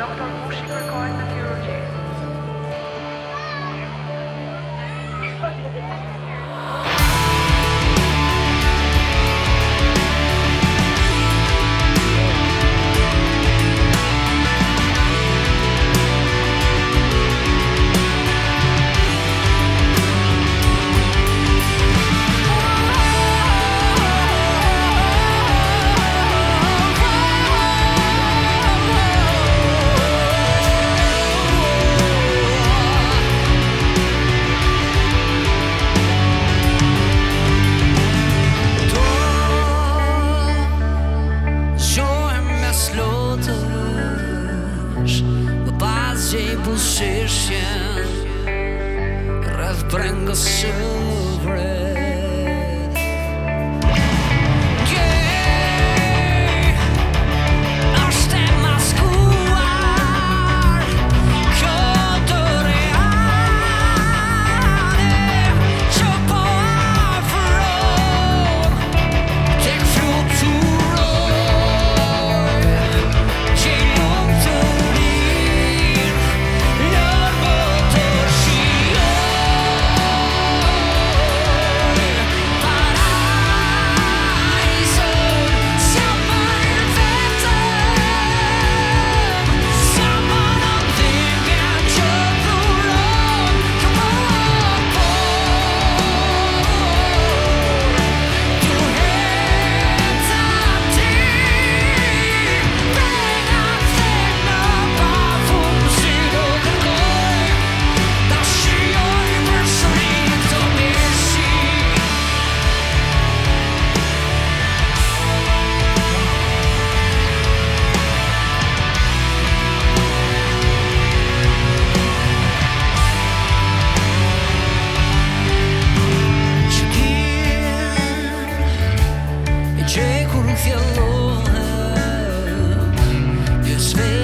Dr. Mushik records the Një punë sheshen, rrëtë prengësë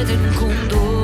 didn't